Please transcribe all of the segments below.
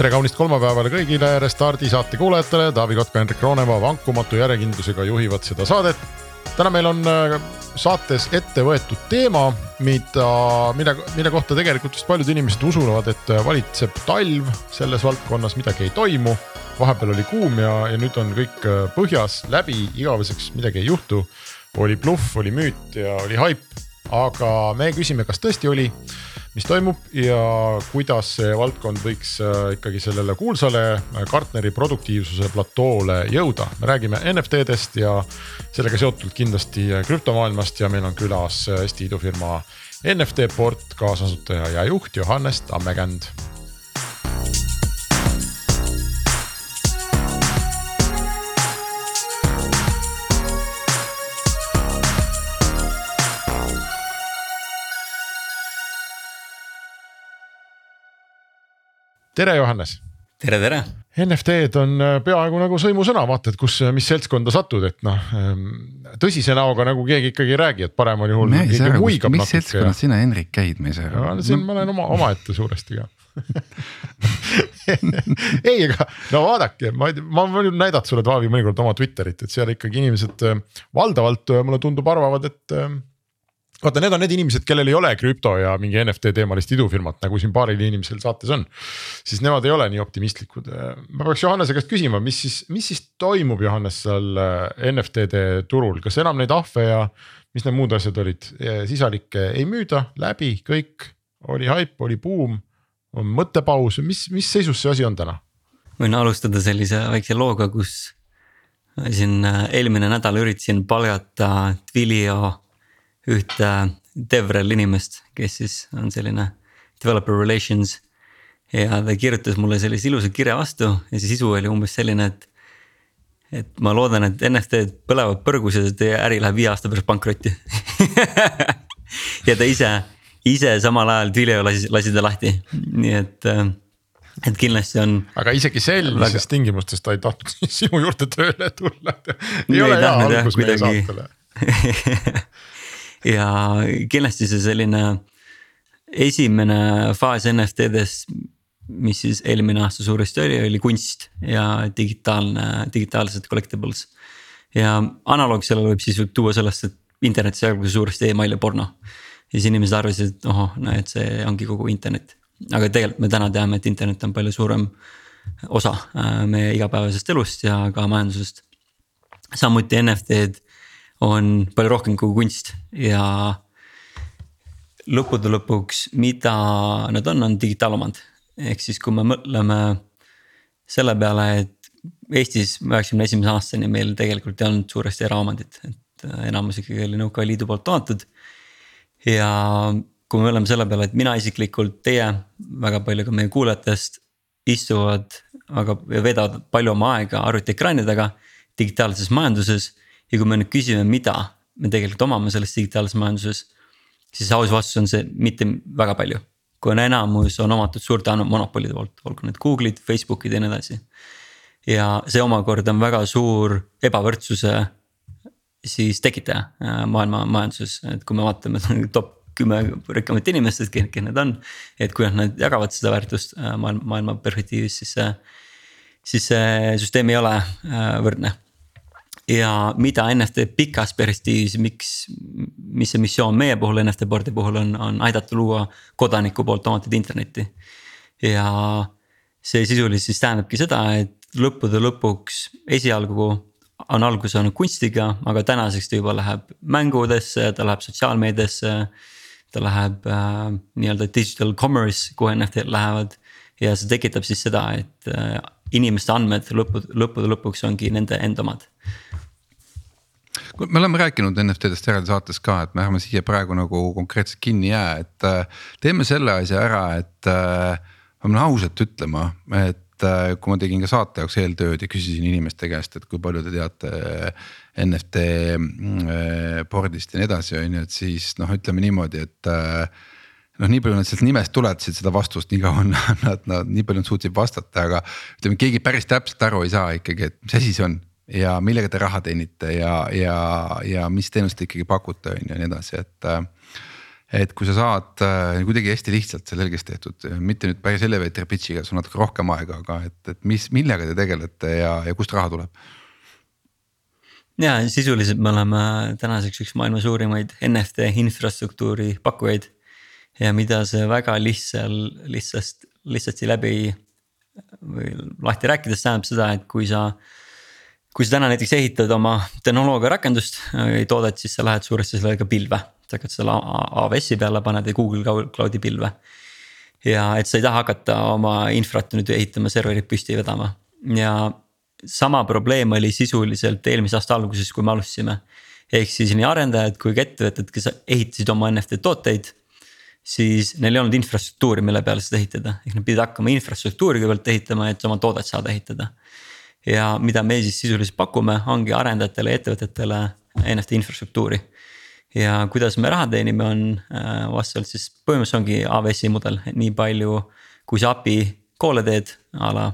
tere kaunist kolmapäevale kõigile Restardi saate kuulajatele, Taavi Kotka, Hendrik Roonemaa vankumatu järjekindlusega juhivad seda saadet. täna meil on äh, saates ette võetud teema, mida, mille, mille kohta tegelikult vist paljud inimesed usuvad, et äh, valitseb talv selles valdkonnas, midagi ei toimu. vahepeal oli kuum ja, ja nüüd on kõik äh, põhjas, läbi, igaveseks midagi ei juhtu. oli bluff, oli müüt ja oli haip, aga me küsime, kas tõesti oli mis toimub ja kuidas see valdkond võiks äh, ikkagi sellele kuulsale Gartneri äh, produktiivsuse platoole jõuda. me räägime NFT-dest ja sellega seotult kindlasti äh, krüptomaailmast ja meil on külas Eesti idufirma NFT Port kaasasutaja ja juht Johannes Tammekänd tere, Johannes. tere, tere. NFT-d on äh, peaaegu nagu sõimusõna, vaata, et kus, äh, mis seltskonda satud, et noh ähm, tõsise näoga nagu keegi ikkagi ei räägi, et paremal juhul. mis seltskonnas sina, Henrik, käid, ma ei saa aru. siin ma olen oma, omaette suuresti ka ei, aga no vaadake, ma, ma võin näidata sulle, Taavi, mõnikord oma Twitterit, et seal ikkagi inimesed äh, valdavalt mulle tundub, arvavad, et vaata, need on need inimesed, kellel ei ole krüpto ja mingi NFT teemalist idufirmat, nagu siin paaril inimesel saates on. siis nemad ei ole nii optimistlikud. ma peaks Johannese käest küsima, mis siis, mis siis toimub, Johannes, seal äh, NFT-de turul, kas enam neid ahve ja mis need muud asjad olid, sisalikke ei müüda läbi, kõik oli haip, oli buum, on mõttepaus, mis, mis seisus see asi on täna? võin alustada sellise väikse looga, kus siin äh, eelmine nädal üritasin palgata Twilio ühte DevRel inimest, kes siis on selline developer relations. ja ta kirjutas mulle sellise ilusa kirja vastu ja see sisu oli umbes selline, et. et ma loodan, et NFT-d põlevad põrgus ja teie äri läheb viie aasta pärast pankrotti ja ta ise, ise samal ajal Twilio lasi, lasi ta lahti, nii et et kindlasti on. aga isegi sellises väga... tingimustes ta ei tahtnud sinu juurde tööle tulla. ei ole hea algus meie saatele ja kindlasti see selline esimene faas NFT-des, mis siis eelmine aasta suuresti oli, oli kunst ja digitaalne, digitaalsed collectibles. ja analoog sellele võib siis võib tuua sellest, et internetis alguses suuresti email ja porno. ja siis inimesed arvasid, et ohoh, no et see ongi kogu internet. aga tegelikult me täna teame, et internet on palju suurem osa äh, meie igapäevasest elust ja ka majandusest. samuti NFT-d on palju rohkem kui kunst ja lõppude lõpuks, mida nad on, on digitaalomand. ehk siis, kui me mõtleme selle peale, et Eestis üheksakümne esimese aastani meil tegelikult ei olnud suuresti eraomandit, et äh, enamus ikkagi oli Nõukogude Liidu poolt omatud. ja kui me mõtleme selle peale, et mina isiklikult, teie, väga palju ka meie kuulajatest istuvad, aga veedavad palju oma aega arvutiekraani taga digitaalses majanduses ja kui me nüüd küsime, mida me tegelikult omame selles digitaalses majanduses. siis aus vastus on see mitte väga palju, kuna enamus on omatud suurte monopolide poolt, olgu need Google'id, Facebook'id ja nii edasi. ja see omakorda on väga suur ebavõrdsuse siis tekitaja äh, maailma majanduses, et kui me vaatame top kümme rikkamat inimestest, kes need on. et kui nad jagavad seda väärtust äh, maailma, maailma perspektiivis, siis see, siis see süsteem ei ole äh, võrdne ja mida NFT pikas perspektiivis, miks, mis see missioon meie puhul NFT board'i puhul on, on aidata luua kodaniku poolt omatud internetti. ja see sisuliselt siis tähendabki seda, et lõppude lõpuks esialgu on alguse saanud kunstiga, aga tänaseks ta juba läheb mängudesse, ta läheb sotsiaalmeediasse. ta läheb äh, nii-öelda digital commerce, kuhu NFT-d lähevad ja see tekitab siis seda, et äh, inimeste andmed lõppude, lõppude lõpuks ongi nende enda omad me oleme rääkinud NFT-dest eraldi saates ka, et me ärme siia praegu nagu konkreetselt kinni jää, et äh, teeme selle asja ära, et äh, ma pean ausalt ütlema, et äh, kui ma tegin ka saate jaoks eeltööd ja küsisin inimeste käest, et kui palju te teate äh, NFT äh, board'ist ja nii edasi, on ju, et siis noh, ütleme niimoodi, et noh, nii palju nad sealt nimest tuletasid seda vastust, nii kaua nad, nad, nad nii palju nad suutsid vastata, aga ütleme, keegi päris täpselt aru ei saa ikkagi, et mis asi see on ja millega te raha teenite ja, ja, ja mis teenust te ikkagi pakute, on ju ja nii edasi, et et kui sa saad äh, kuidagi hästi lihtsalt selgeks tehtud, mitte nüüd päris elevator pitch'iga, sul natuke rohkem aega, aga et, et mis, millega te tegelete ja, ja kust raha tuleb? ja sisuliselt me oleme tänaseks üks maailma suurimaid NFT infrastruktuuri pakkujaid. ja mida see väga lihtsal, lihtsast, lihtsasti läbi või lahti rääkides tähendab seda, et kui sa kui sa täna näiteks ehitad oma tehnoloogia rakendust või toodet, siis sa lähed suuresti sellega pilve sa hakkad selle AWS-i peale paned või Google Cloud'i pilve. ja et sa ei taha hakata oma infrat nüüd ehitama, serverit püsti vedama ja sama probleem oli sisuliselt eelmise aasta alguses, kui me alustasime. ehk siis nii arendajad kui ka ettevõtted, kes ehitasid oma NFT tooteid. siis neil ei olnud infrastruktuuri, mille peale seda ehitada, ehk nad pidid hakkama infrastruktuuri kõigepealt ehitama, et oma toodet saada ehitada. Ja mida me siis sisuliselt pakume, ongi arendajatele ja ettevõtetele NFT infrastruktuuri. Ja kuidas me raha teenime, on äh, vastavalt siis põhimõtteliselt ongi AWS-i mudel, nii palju kui sa API call'e teed a la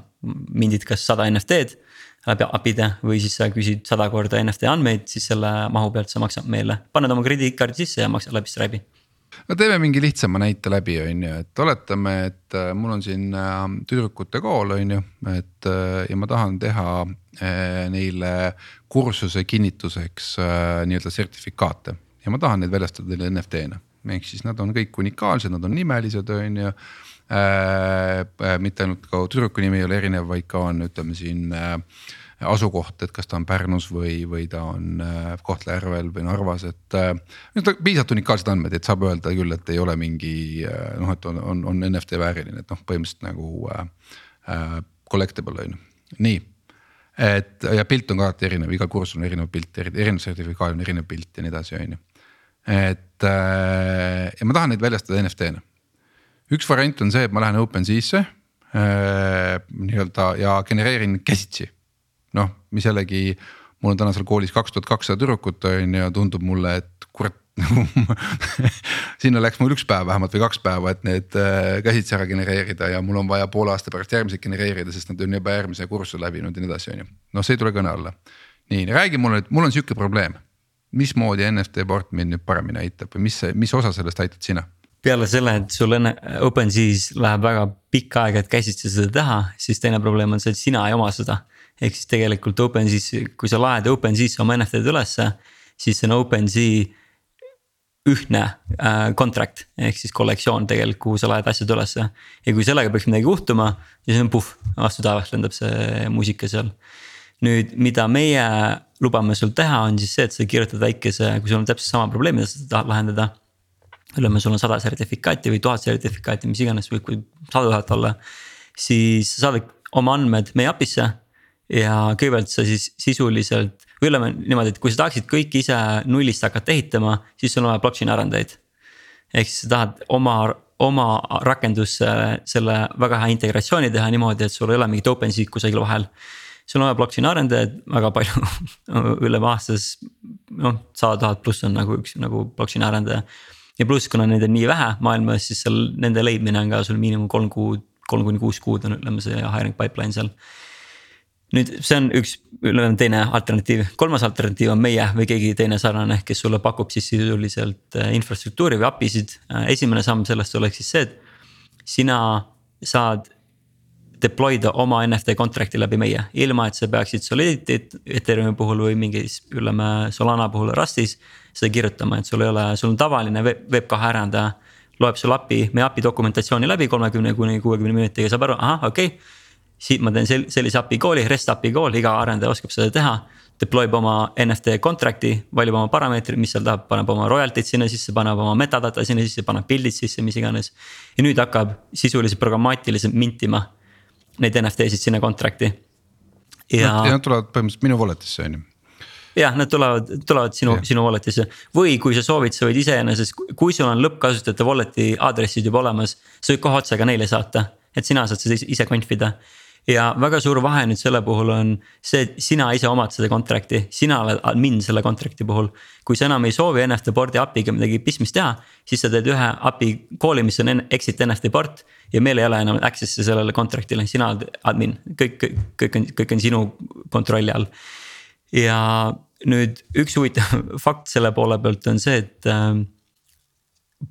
mindid kas sada NFT-d läbi API-de või siis sa küsid sada korda NFT andmeid, siis selle mahu pealt sa maksad meile, paned oma krediitkaardi sisse ja maksad läbi Stripe'i no teeme mingi lihtsama näite läbi, on ju, et oletame, et äh, mul on siin äh, tüdrukute kool, on ju, et ja ma tahan teha neile kursuse kinnituseks nii-öelda sertifikaate ja ma tahan neid väljastada teile NFT-na. ehk siis nad on kõik unikaalsed, nad on nimelised, on ju äh,. äh mitte ainult ka tüdruku nimi ei ole erinev, vaid ka on, ütleme siin äh, asukoht, et kas ta on Pärnus või, või ta on äh, Kohtla-Järvel või Narvas, et äh,. piisavalt unikaalsed andmed, et saab öelda küll, et ei ole mingi äh, noh, et on, on, on NFT vääriline, et noh, põhimõtteliselt nagu äh, collectible on ju, nii et ja pilt on ka alati erinev, igal kursusel on erinev pilt, erinev sertifikaat on erinev pilt ja nii edasi, on ju et ja ma tahan neid väljastada NFT-na. üks variant on see, et ma lähen OpenSea'sse äh, nii-öelda ja genereerin käsitsi. Noh, mis jällegi mul on tänasel koolis kaks tuhat kakssada tüdrukut on ju, tundub mulle, et kurat sinna läks mul üks päev vähemalt või kaks päeva, et need äh, käsitsi ära genereerida ja mul on vaja poole aasta pärast järgmised genereerida, sest nad on juba järgmise kursuse läbinud ja nii edasi, on ju. noh, see ei tule kõne alla. nii, räägi mulle, et mul on sihuke probleem mismoodi NFT port mind nüüd paremini aitab või mis, mis osa sellest aitad sina? peale selle, et sul enne OpenSea's läheb väga pikka aega, et käsitsi seda teha, siis teine probleem on see, et sina ei oma seda. Ehk siis tegelikult OpenSea's, kui sa laed OpenSea's oma NFT-d ülesse, siis see on OpenSea ühtne äh, contract ehk siis kollektsioon tegelikult, kuhu sa laed asjad ülesse. ja kui sellega peaks midagi juhtuma, siis on puhh, vastu taevast lendab see muusika seal nüüd, mida meie lubame sul teha, on siis see, et sa kirjutad väikese, kui sul on täpselt sama probleem, mida sa tahad lahendada. ütleme, sul on sada sertifikaati või tuhat sertifikaati, mis iganes võib sada tuhat olla. siis sa saadad oma andmed meie API-sse ja kõigepealt sa siis sisuliselt või ütleme niimoodi, et kui sa tahaksid kõike ise nullist hakata ehitama, siis sul on vaja blockchain arendajaid. ehk siis sa tahad oma, oma rakendusse selle väga hea integratsiooni teha niimoodi, et sul ei ole mingit OpenSea'i kusagil vahel sul on vaja blockchain arendajaid väga palju üle aastas noh, sada tuhat pluss on nagu üks nagu blockchain arendaja. ja pluss, kuna neid on nii vähe maailmas, siis seal nende leidmine on ka sul miinimum kolm kuud, kolm kuni kuus kuud on, ütleme see hiring pipeline seal. Nüüd see on üks, ütleme teine alternatiiv, kolmas alternatiiv on meie või keegi teine sarnane, kes sulle pakub siis sisuliselt äh, infrastruktuuri või API-sid. Äh, esimene samm sellest oleks siis see, et sina saad deploy da oma NFT contract'i läbi meie, ilma et sa peaksid Solidity Ethereumi puhul või mingis, ütleme Solana puhul Rustis. seda kirjutama, et sul ei ole, sul on tavaline web, web2 arendaja. loeb sul API, meie API dokumentatsiooni läbi kolmekümne kuni kuuekümne minutiga, saab aru, ahah, okei okay.. Siit ma teen sel-, sellise API call'i, REST API call, iga arendaja oskab seda teha. Deploy ib oma NFT contract'i, valib oma parameetrid, mis seal tahab, paneb oma royalty'd sinna sisse, paneb oma metadata sinna sisse, paneb pildid sisse, mis iganes. ja nüüd hakkab sisuliselt programmaatiliselt mintima neid NFT-sid sinna contract'i. ja nad tulevad põhimõtteliselt minu wallet'isse on ju jah, nad tulevad, tulevad sinu, sinu wallet'isse või kui sa soovid, sa võid iseenesest, kui sul on lõppkasutajate wallet'i aadressid juba olemas, sa võid kohe otse ka neile saata, et sina saad seda ise conf'ida. Ja väga suur vahe nüüd selle puhul on see, et sina ise omad seda contract'i, sina oled admin selle contract'i puhul. kui sa enam ei soovi NFT board'i API-ga midagi pistmist teha, siis sa teed ühe API call'i, mis on exit NFT port. ja meil ei ole enam access'i sellele contract'ile, sina oled admin, kõik, kõik, kõik on, kõik on sinu kontrolli all. ja nüüd üks huvitav fakt selle poole pealt on see, et äh,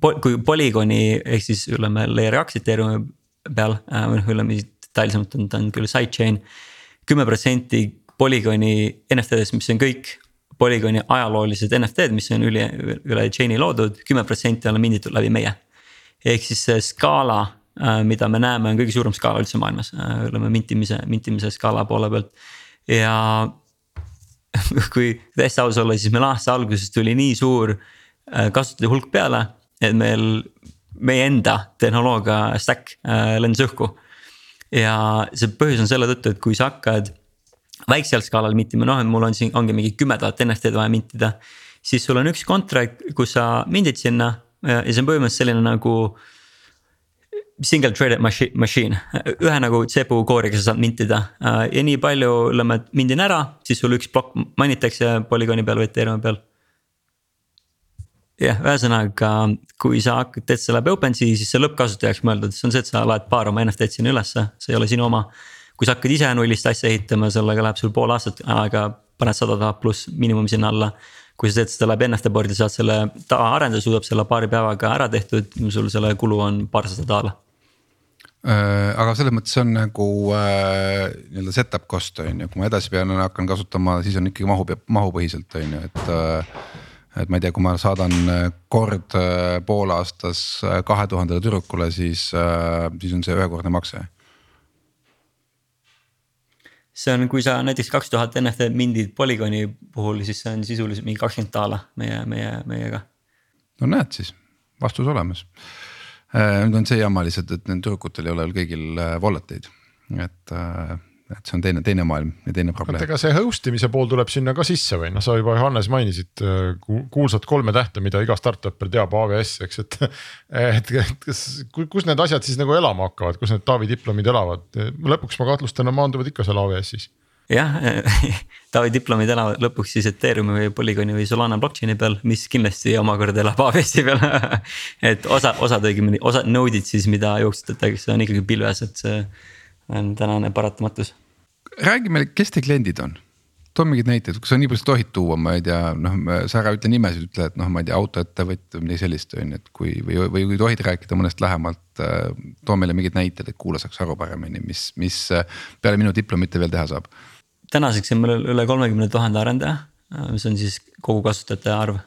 kui Polygoni ehk siis ütleme layer kaks ethereumi peal äh, või noh, ütleme detailsemalt on ta on küll sidechain. kümme protsenti Polygoni NFT-dest, mis on kõik Polygoni ajaloolised NFT-d, mis on üle, üle chain'i loodud, kümme protsenti on minditud läbi meie. ehk siis see skaala, äh, mida me näeme, on kõige suurem skaala üldse maailmas, äh, ütleme mintimise, mintimise skaala poole pealt ja kui täiesti aus olla, siis meil aasta alguses tuli nii suur kasutajate hulk peale et meil, meie enda tehnoloogia stack äh, lendas õhku. Ja see põhjus on selle tõttu, et kui sa hakkad väiksel skaalal mintima, noh, et mul on siin, ongi mingi kümme tuhat NFT-d vaja mintida. siis sul on üks contract, kus sa mindid sinna ja, ja see on põhimõtteliselt selline nagu single threaded machine, machine, ühe nagu CPU core'iga sa saad mintida ja nii palju, ütleme, et mindin ära, siis sul üks plokk manitakse polügooni peal või Ethereumi peal jah, ühesõnaga, kui sa hakkad, teed selle läbi OpenSea, siis see lõppkasutajaks mõeldud, see on see, et sa laed paar oma NFT-d sinna ülesse, see ei ole sinu oma. kui sa hakkad ise nullist asja ehitama, sellega läheb sul pool aastat aega, paned sada tuhat pluss miinimum sinna alla. kui sa teed seda läbi NFT board'i, saad selle tavaarendaja suudab selle paari päevaga ära tehtud, sul selle kulu on paarsada daala äh, aga selles mõttes on nagu äh, nii-öelda setup cost on ju, kui ma edasi pean, hakkan kasutama, siis on ikkagi mahu, mahupõhiselt on ju, et äh, et ma ei tea, kui ma saadan äh, kord äh, poolaastas äh, kahe tuhandele tüdrukule, siis, siis on see ühekordne makse. see on, kui sa näiteks kaks tuhat NFT mindid Polygoni puhul, siis see on sisuliselt mingi kakskümmend daala meie, meie, meiega. no näed siis, vastus olemas. nüüd on see jama lihtsalt, et nendel tüdrukutel ei ole veel kõigil wallet eid, et et see on teine, teine maailm ja teine probleem. ega see host imise pool tuleb sinna ka sisse või noh, sa juba Johannes mainisid äh, kuulsat kolme tähte, mida iga startup'er teab, AWS, eks, et. et kas, kus need asjad siis nagu elama hakkavad, kus need Taavi diplomid elavad, lõpuks ma kahtlustan, nad maanduvad ikka seal AWS-is jah Taavi diplomid elavad lõpuks siis Ethereumi või Polygoni või Solana blockchain'i peal, mis kindlasti omakorda elab AWS-i peal et osa, osad õigemini, osad node'id siis, mida jooksutatakse, on ikkagi pilves, et see on tänane paratamatus. räägi meile, kes teie kliendid on? too mingeid näiteid, kui sa nii palju tohid tuua, ma ei tea, noh, sa ära ütle nimesid, ütle, et noh, ma ei tea, autoettevõtja või midagi sellist on ju, et kui või, või kui tohid rääkida mõnest lähemalt. Äh, too meile mingeid näiteid, et kuulaja saaks aru paremini, mis, mis peale minu diplomite veel teha saab. tänaseks on meil üle kolmekümne tuhande arendaja, mis on siis kogu kasutajate arv.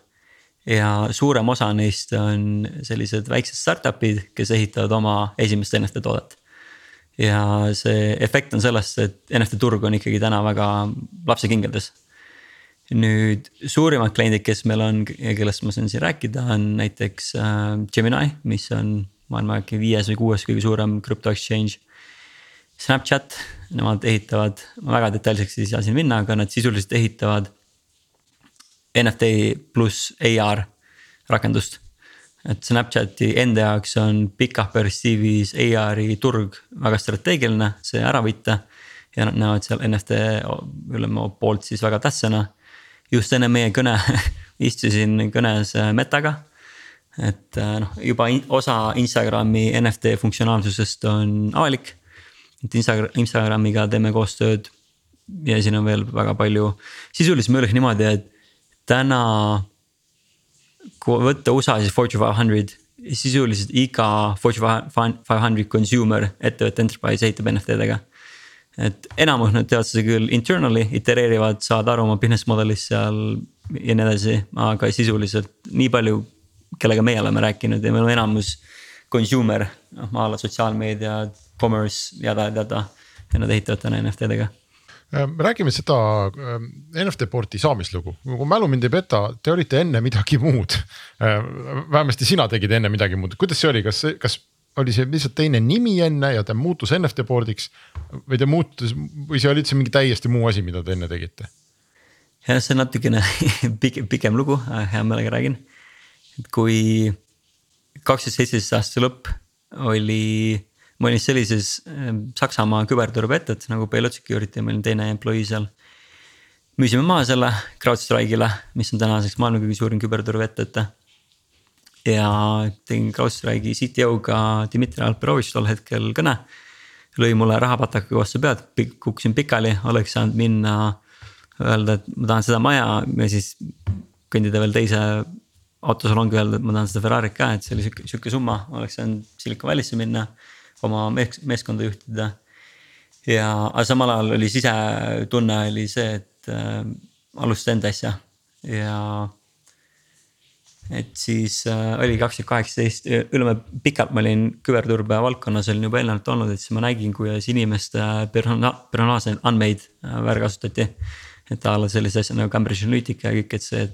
ja suurem osa neist on sellised väiksed startup'id, kes ehitavad oma esimest NFT toodet ja see efekt on sellest, et NFT turg on ikkagi täna väga lapsekingades. nüüd suurimad kliendid, kes meil on ja kellest ma saan siin rääkida, on näiteks äh, Gemini, mis on maailma äkki viies või kuues kõige suurem crypto exchange. Snapchat, nemad ehitavad, ma väga detailseks ei saa siin minna, aga nad sisuliselt ehitavad NFT pluss AR rakendust et Snapchati enda jaoks on pikah perspektiivis AR-i turg väga strateegiline, see ära võita. ja nad näevad seal NFT ütleme poolt siis väga tähtsana. just enne meie kõne istusin kõnes Metaga. et äh, noh, juba in, osa Instagrami NFT funktsionaalsusest on avalik. et Instagram, Instagramiga teeme koostööd ja siin on veel väga palju, sisuliselt ma ütleks niimoodi, et täna kui võtta USA siis Fortune five hundred, sisuliselt iga Fortune five hundred consumer ettevõtte enterprise ehitab NFT-dega. et enamus nad teevad seda küll internally, itereerivad, saavad aru oma business model'ist seal ja nii edasi, aga sisuliselt nii palju, kellega meie oleme rääkinud ja meil on enamus consumer, noh a la sotsiaalmeedia, commerce, jada, jada. ja nad ehitavad täna NFT-dega räägime seda ehm, NFT porti saamislugu, kui mälu mind ei peta, te olite enne midagi muud. Ehm, vähemasti sina tegid enne midagi muud, kuidas see oli, kas, kas oli see lihtsalt teine nimi enne ja ta muutus NFT board'iks või ta muutus või see oli üldse mingi täiesti muu asi, mida te enne tegite? jah, see on natukene pikem, pikem lugu, hea meelega räägin. et kui kaks tuhat seitseteist aasta lõpp oli olin sellises äh, Saksamaa küberturbeettevõttes nagu Payload Security, ma olin teine employee seal. müüsime maha selle CrowdStrike'ile, mis on tänaseks maailma kõige suurim küberturbeettevõte. ja tegin CrowdStrike'i CTO-ga Dmitri Alperovitš tol hetkel kõne. lõi mulle rahapataka vastu pead, kukkusin pikali, oleks saanud minna öelda, et ma tahan seda maja ja siis kõndida veel teise autosalongi öelda, et ma tahan seda Ferrari't ka, et see oli sihuke, sihuke summa, oleks saanud Silicon Valley'sse minna oma mees, meeskonda juhtida. ja, aga samal ajal oli sisetunne oli see, et äh, alustada enda asja ja. et siis äh, oli kaks tuhat kaheksateist, ütleme pikalt ma olin küberturbe valdkonnas olin juba eelnevalt olnud, et siis ma nägin, kuidas inimeste persona-, personaalseid andmeid äh, väärkasutati et a la sellise asja nagu Cambridge Analytica ja kõik, et see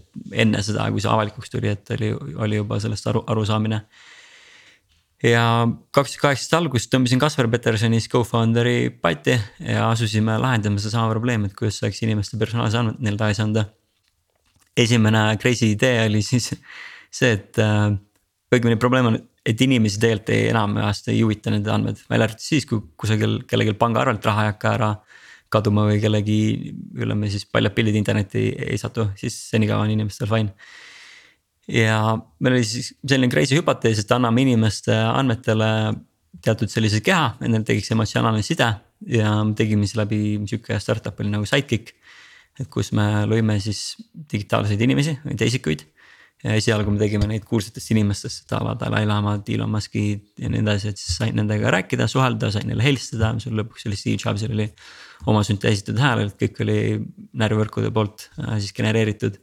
enne seda, kui see avalikuks tuli, et oli, oli juba sellest aru, arusaamine ja kaks tuhat kaheksateist alguses tõmbasin Kasper Petersonis co-founder'i patti ja asusime lahendama sedasama probleemi, et kuidas saaks inimeste personaalse andmed neile tagasi anda. esimene crazy idee oli siis see, et äh, õigemini probleem on, et inimesi tegelikult ei enamasti ei huvita nende andmed, välja arvatud siis, kui kusagil kellelgi pangaarvelt raha ei hakka ära kaduma või kellegi ütleme siis paljad pildid internetti ei satu, siis senikaua on inimestel fine ja meil oli siis selline crazy hüpotees, et anname inimeste andmetele teatud sellise keha, et neil tekiks emotsionaalne side ja tegime siis läbi sihuke startup oli nagu Sidekick. et kus me lõime siis digitaalseid inimesi või teisikuid. ja esialgu me tegime neid kuulsatest inimestest, et a la Dalai Lama, Elon Musk'id ja nii edasi, et siis sain nendega rääkida, suhelda, sain neile helistada, oli lõpuks oli Steve Jobsil oli oma sünteesitud hääl, kõik oli närvivõrkude poolt äh, siis genereeritud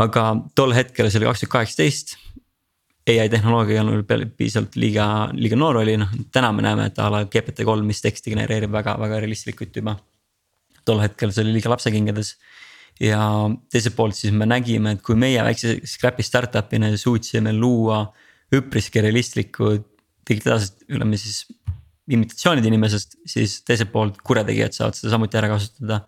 aga tol hetkel, see oli kaks tuhat kaheksateist. ai tehnoloogia ei olnud veel piisavalt liiga, liiga noor oli, noh täna me näeme, et a la GPT kolm, mis teksti genereerib väga, väga realistlikult juba. tol hetkel see oli liiga lapsekingades. ja teiselt poolt siis me nägime, et kui meie väikse scrap'i startup'ina suutsime luua üpriski realistliku digitaalsest, ütleme siis imitatsioonid inimesest, siis teiselt poolt kurjategijad saavad seda samuti ära kasutada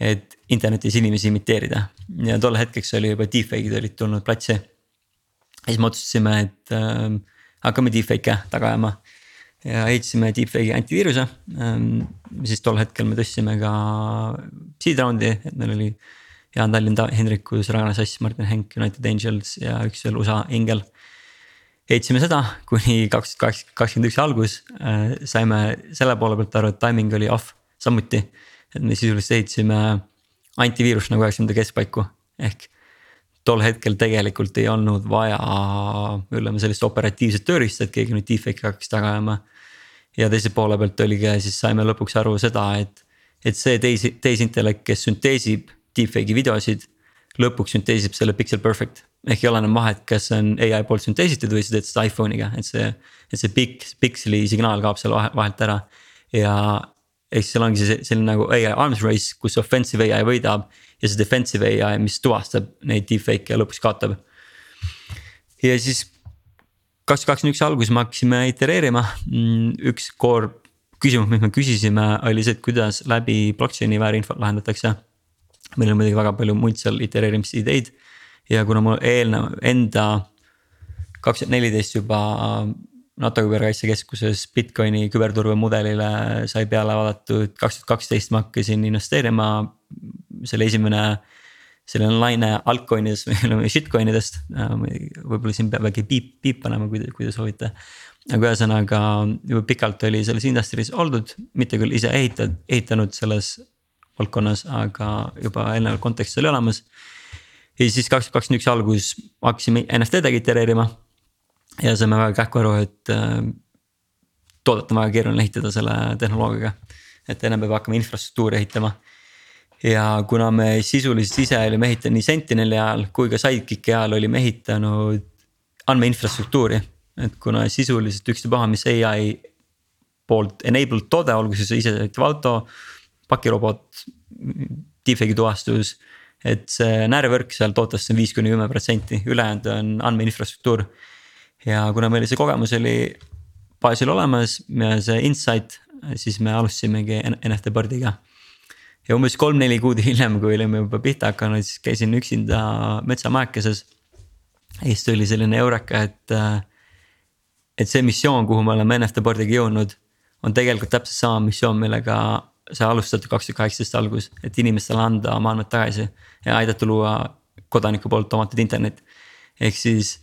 et internetis inimesi imiteerida ja tol hetkeks oli juba deepfake'id olid tulnud platsi. ja siis me otsustasime, et äh, hakkame deepfake'e taga ajama. ja ehitasime deepfake'i antiviiruse ähm,, siis tol hetkel me tõstsime ka seed round'i, et meil oli. Jaan Tallinn, Hendrikus, Ragnar Sass, Martin Henk, United Angels ja üks veel USA ingel ehitasime seda kuni kaks tuhat kakskümmend üks algus äh, saime selle poole pealt aru, et timing oli off samuti et me sisuliselt ehitasime antiviirust nagu üheksakümnenda keskpaiku ehk tol hetkel tegelikult ei olnud vaja, ütleme sellist operatiivset tööriista, et keegi nüüd deepfake'i hakkaks taga ajama. ja teise poole pealt oligi, siis saime lõpuks aru seda, et, et see teisi, tehisintellekt, kes sünteesib deepfake'i videosid. lõpuks sünteesib selle pixel perfect ehk ei ole enam vahet, kas see on ai poolt sünteesitud või sa teed seda iPhone'iga, et see, et see pix, pikseli signaal kaob seal vahelt ära. ja, ehk siis seal ongi see selline nagu ai arms race, kus offensive ai võidab ja see defensive ai, mis tuvastab neid deepfake'e ja lõpuks kaotab. ja siis kaks kakskümmend üks alguses me hakkasime itereerima, mm, üks core küsimus, mis me küsisime, oli see, et kuidas läbi blockchain'i väärinfot lahendatakse. meil on muidugi väga palju muid seal itereerimisideid ja kuna mul eelnev enda kaks tuhat neliteist juba NATO küberkaitsekeskuses Bitcoini küberturbemudelile sai peale vaadatud, kaks tuhat kaksteist ma hakkasin investeerima. selle esimene selline laine altcoin'is või shitcoin idest, võib-olla siin peab äkki piip, piip panema, kui te, kui te soovite. aga ühesõnaga juba pikalt oli selles industry's oldud, mitte küll ise ehitanud, ehitanud selles valdkonnas, aga juba eelnevalt kontekst oli olemas. ja siis kaks tuhat kakskümmend üks algus hakkasime NFT-dega itereerima ja saime väga kähku aru, et äh, toodet on väga keeruline ehitada selle tehnoloogiaga. et ennem peab hakkama infrastruktuuri ehitama. ja kuna me sisuliselt ise olime ehitanud nii Sentineli ajal kui ka Sidekicki ajal olime ehitanud andmeinfrastruktuuri. et kuna sisuliselt ükstapuha, mis ai poolt enabled toode, olgu see isesõitev auto, pakirobot, deepfake'i tuvastus et see närvivõrk seal tootest on viis kuni kümme protsenti, ülejäänud on andmeinfrastruktuur ja kuna meil see kogemus oli baasil olemas see insight, siis me alustasimegi NFT board'iga. ja umbes kolm-neli kuud hiljem, kui olime juba pihta hakanud, siis käisin üksinda metsamaekeses. ja siis tuli selline eureka, et, et see missioon, kuhu me oleme NFT board'iga jõudnud, on tegelikult täpselt sama missioon, millega sai alustatud kaks tuhat kaheksateist algus, et inimestele anda oma andmed tagasi ja aidata luua kodaniku poolt omatud internet. ehk siis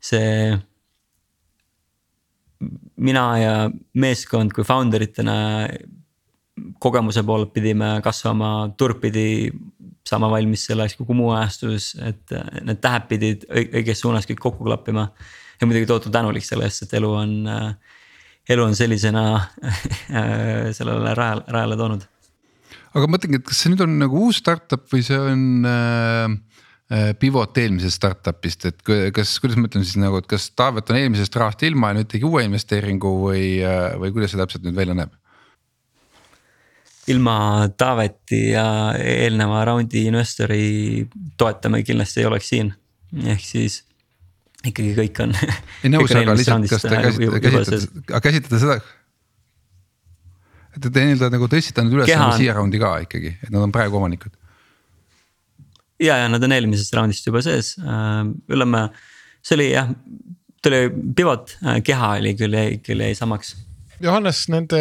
see. Mina ja meeskond kui founder itena kogemuse poolelt pidime kasvama, turg pidi saama valmis selleks, kogu muu ajastus, et need tähed pidid õiges suunas kõik kokku klappima. ja muidugi tohutu tänulik selle eest, et elu on, elu on sellisena sellele rajale, rajale toonud. aga mõtlengi, et kas see nüüd on nagu uus startup või see on äh pivot eelmisest startup'ist, et kas, kuidas ma ütlen siis nagu, et kas Taavet on eelmisest rahast ilma ja nüüd tegi uue investeeringu või, äh, või kuidas see täpselt nüüd välja näeb? ilma Taaveti ja eelneva raundi investori toeta me kindlasti ei oleks siin, ehk siis ikkagi kõik on. ei nõus, aga lihtsalt, kas te käsitlete, käsitlete, aga käsitlete seda. et te nii-öelda nagu tõstsite nad üles nagu siia raundi ka ikkagi, et nad on praegu omanikud. Ja, ja nad on eelmisest raundist juba sees, äh, ütleme, see oli jah, ta oli pivot, äh, keha oli küll jäi, küll jäi samaks. Johannes, nende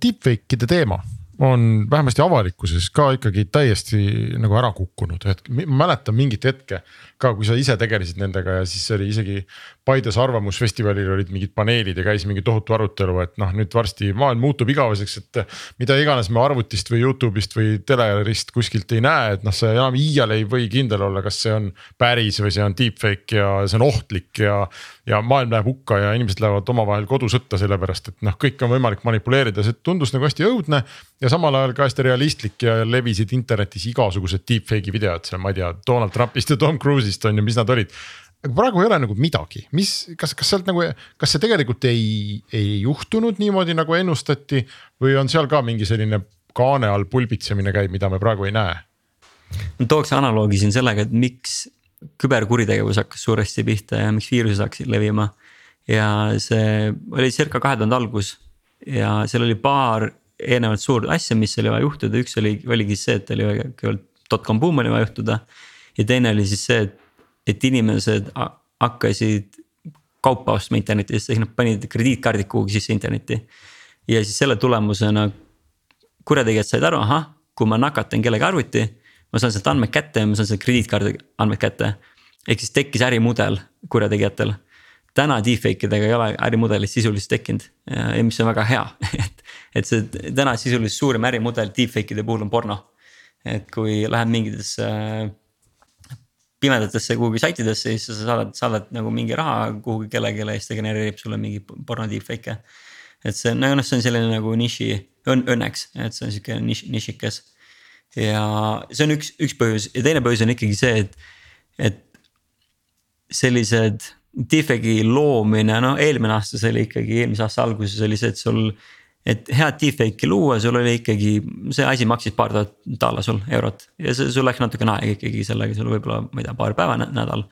deepfake'ide teema on vähemasti avalikkuses ka ikkagi täiesti nagu ära kukkunud, et ma mäletan mingit hetke ka, kui sa ise tegelesid nendega ja siis oli isegi Paides Arvamusfestivalil olid mingid paneelid ja käis mingi tohutu arutelu, et noh, nüüd varsti maailm muutub igaveseks, et. mida iganes me arvutist või Youtube'ist või telerist kuskilt ei näe, et noh, sa enam iial ei või kindel olla, kas see on päris või see on deepfake ja see on ohtlik ja. ja maailm läheb hukka ja inimesed lähevad omavahel kodusõtta, sellepärast et noh, kõike on võimalik manipuleerida, see tundus nagu hästi õudne. ja samal ajal ka hästi realistlik ja levisid internetis igasugused deepfake'i videod seal, ma ei tea, Donald Trumpist ja Tom Cruise'ist on ju, mis nad olid aga praegu ei ole nagu midagi, mis, kas, kas sealt nagu, kas see tegelikult ei, ei juhtunud niimoodi nagu ennustati või on seal ka mingi selline kaane all pulbitsemine käib, mida me praegu ei näe? ma tooks analoogi siin sellega, et miks küberkuritegevus hakkas suuresti pihta ja miks viirused hakkasid levima. ja see oli circa kahe tuhande algus ja seal oli paar eelnevalt suurt asja, mis oli vaja juhtuda, üks oli, oligi see, et oli kõigepealt dotcom boom oli vaja juhtuda. Ja teine oli siis see, et et inimesed hakkasid kaupa ostma internetist, ehk nad panid krediitkaardid kuhugi sisse internetti. ja siis selle tulemusena kurjategijad said aru, ahah, kui ma nakatan kellegi arvuti, ma saan sealt andmed kätte ja ma saan sealt krediitkaardi andmed kätte. ehk siis tekkis ärimudel kurjategijatel. täna deepfake idega ei ole ärimudelit sisuliselt tekkinud ja mis on väga hea, et, et see täna sisuliselt suurim ärimudel deepfake'ide puhul on porno. et kui läheb mingitesse pimedatesse kuhugi saitidesse, siis sa saadad, saadad nagu mingi raha kuhugi kellelegi ja siis ta genereerib sulle mingi porno deepfake'e. et see on, noh see on selline nagu niši, õn-, õnneks, et see on sihuke niš-, nišikas. ja see on üks, üks põhjus ja teine põhjus on ikkagi see, et, et sellised deepfake'i loomine, no eelmine aasta see oli ikkagi, eelmise aasta alguses oli see, et sul et head deepfake'i luua, sul oli ikkagi, see asi maksis paar tuhat daala sul eurot ja see, sul läks natukene aega ikkagi sellega, sul võib-olla, ma ei tea, paar päeva nädal.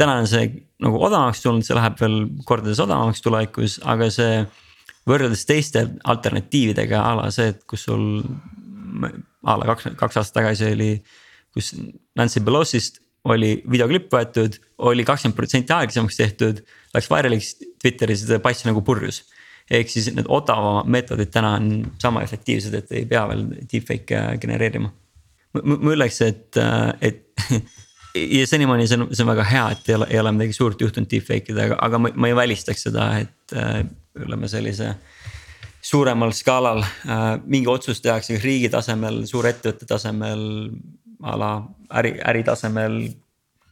täna on see nagu odavamaks tulnud, see läheb veel kordades odavamaks tulevikus, aga see võrreldes teiste alternatiividega a la see, et kus sul a la kaks, kaks aastat tagasi oli, kus Nancy Pelosist oli videoklipp võetud, oli kakskümmend protsenti aeglasemaks tehtud, läks viraliks Twitteris ja ta paistis nagu purjus ehk siis need odavamad meetodid täna on sama efektiivsed, et ei pea veel deepfake'e genereerima. ma ütleks, et, et ja senimaani see on, see on väga hea, et ei ole, ei ole midagi suurt juhtunud deepfake idega, aga ma, ma ei välistaks seda, et ütleme sellise suuremal skaalal äh, mingi otsus tehakse riigi tasemel, suurettevõtte tasemel, a la äri, äri tasemel,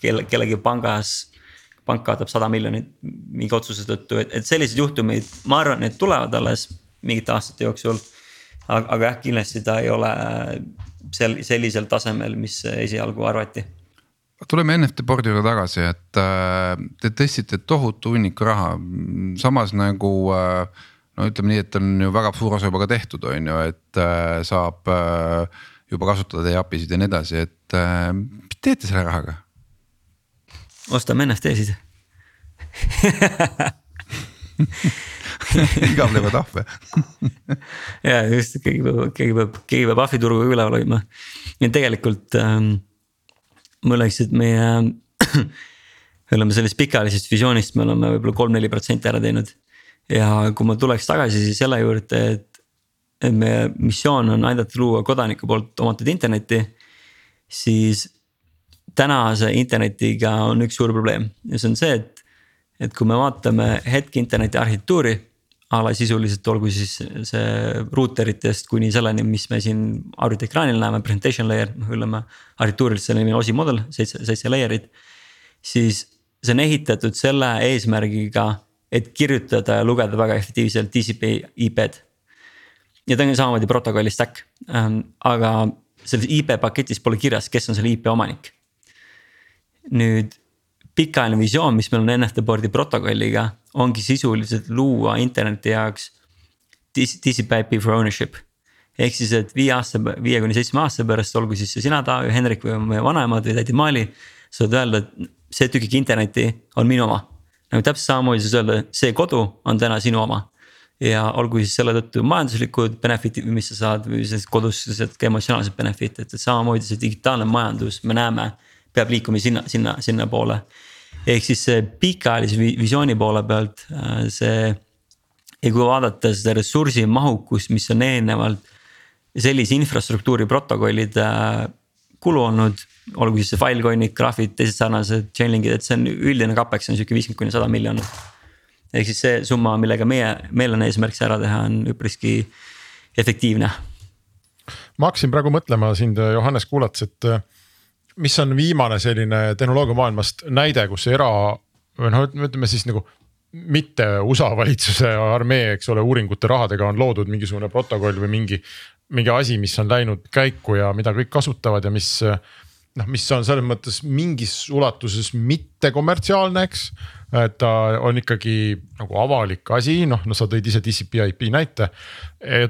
kelle, kellegi pangas pank kaotab sada miljonit mingi otsuse tõttu, et, et sellised juhtumid, ma arvan, need tulevad alles mingite aastate jooksul. aga, aga jah, kindlasti ta ei ole sel-, sellisel tasemel, mis esialgu arvati tuleme NFT board'i juurde tagasi, et äh, te tõstsite tohutu hunniku raha, samas nagu äh, no ütleme nii, et on ju väga suur osa juba ka tehtud, on ju, et äh, saab juba kasutada teie API-sid ja nii edasi, et mis teete selle rahaga? Ostame NFT-sid igavlevad ahve ja just, keegi peab, keegi peab, keegi peab ahviturgu üleval hoidma. ja tegelikult ähm, ma ütleks, et meie me oleme sellest pikaajalisest visioonist, me oleme võib-olla kolm-neli protsenti ära teinud. ja kui ma tuleks tagasi siis selle juurde, et, et meie missioon on aidata luua kodaniku poolt omatud internetti. siis tänase internetiga on üks suur probleem ja see on see, et, et kui me vaatame hetk interneti arhitektuuri a la sisuliselt olgu siis see ruuteritest kuni selleni, mis me siin arvutiekraanil näeme, presentation layer, noh ütleme. arhitektuuriliselt selle nimi on OSI mudel, seitse, seitse layer'it. siis see on ehitatud selle eesmärgiga, et kirjutada ja lugeda väga efektiivselt TCP IP-d. ja ta on samamoodi protokolli stack ähm,, aga selles IP paketis pole kirjas, kes on selle IP omanik. Nüüd pikaajaline visioon, mis meil on NFT board'i protokolliga, ongi sisuliselt luua interneti jaoks TCP IP for ownership. ehk siis, et viie aasta, viie kuni seitsme aasta pärast, olgu siis sina, Taavi, Hendrik või meie vanemad või tädi Maali. saad öelda, et see tükik interneti on minu oma. nagu täpselt samamoodi saad öelda, see kodu on täna sinu oma. ja olgu siis selle tõttu majanduslikud benefit'id, mis sa saad või siis kodus ka emotsionaalsed benefit'id, et samamoodi see digitaalne majandus, me näeme peab liikuma sinna, sinna, sinnapoole. ehk siis pikaajalise visiooni poole pealt äh, see. ja kui vaadata seda ressursi mahukust, mis on eelnevalt sellise infrastruktuuri protokollide äh, kulu olnud. olgu siis see Filecoin'id, graafid, teised sarnased chainlink'id, et see on üldine CapEx on sihuke viiskümmend kuni sada miljonit. ehk siis see summa, millega meie, meil on eesmärk see ära teha, on üpriski efektiivne. ma hakkasin praegu mõtlema sind, Johannes, kuulates, et mis on viimane selline tehnoloogia maailmast näide, kus era või noh, ütleme siis nagu mitte USA valitsuse armee, eks ole, uuringute rahadega on loodud mingisugune protokoll või mingi. mingi asi, mis on läinud käiku ja mida kõik kasutavad ja mis noh, mis on selles mõttes mingis ulatuses mitte kommertsiaalne, eks. et ta on ikkagi nagu avalik asi, noh, no sa tõid ise TCP IP näite.